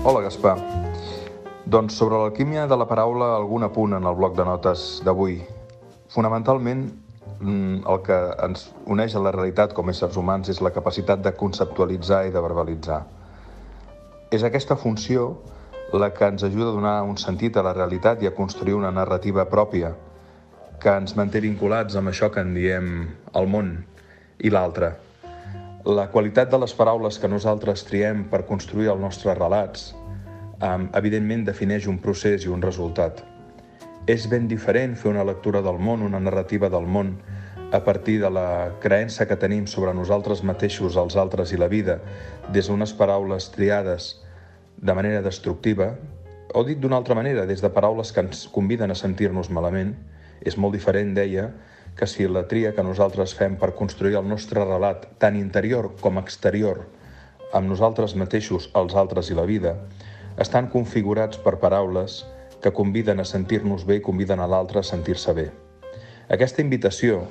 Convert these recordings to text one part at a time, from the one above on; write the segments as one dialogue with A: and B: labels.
A: Hola, Gaspar. Doncs sobre l'alquímia de la paraula, algun apunt en el bloc de notes d'avui. Fonamentalment, mm, el que ens uneix a la realitat com a éssers humans és la capacitat de conceptualitzar i de verbalitzar. És aquesta funció la que ens ajuda a donar un sentit a la realitat i a construir una narrativa pròpia que ens manté vinculats amb això que en diem el món i l'altre. La qualitat de les paraules que nosaltres triem per construir els nostres relats evidentment defineix un procés i un resultat. És ben diferent fer una lectura del món, una narrativa del món, a partir de la creença que tenim sobre nosaltres mateixos, els altres i la vida, des d'unes paraules triades de manera destructiva, o dit d'una altra manera, des de paraules que ens conviden a sentir-nos malament, és molt diferent, deia, que si la tria que nosaltres fem per construir el nostre relat, tant interior com exterior, amb nosaltres mateixos, els altres i la vida, estan configurats per paraules que conviden a sentir-nos bé i conviden a l'altre a sentir-se bé. Aquesta invitació,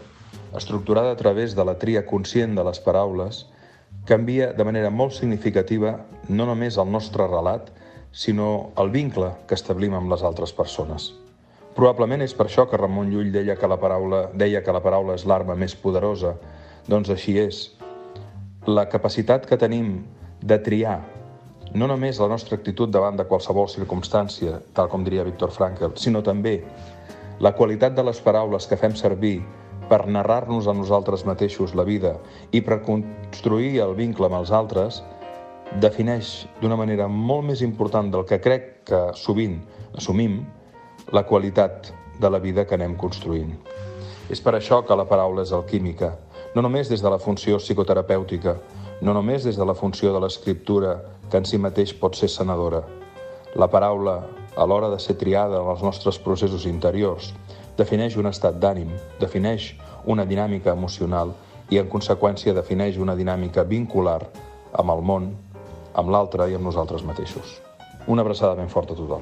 A: estructurada a través de la tria conscient de les paraules, canvia de manera molt significativa no només el nostre relat, sinó el vincle que establim amb les altres persones. Probablement és per això que Ramon Llull deia que la paraula, deia que la paraula és l'arma més poderosa. Doncs així és. La capacitat que tenim de triar no només la nostra actitud davant de qualsevol circumstància, tal com diria Viktor Frankl, sinó també la qualitat de les paraules que fem servir per narrar-nos a nosaltres mateixos la vida i per construir el vincle amb els altres, defineix d'una manera molt més important del que crec que sovint assumim la qualitat de la vida que anem construint. És per això que la paraula és alquímica, no només des de la funció psicoterapèutica, no només des de la funció de l'escriptura, que en si mateix pot ser sanadora. La paraula, a l'hora de ser triada en els nostres processos interiors, defineix un estat d'ànim, defineix una dinàmica emocional i, en conseqüència, defineix una dinàmica vincular amb el món, amb l'altre i amb nosaltres mateixos. Una abraçada ben forta a tothom.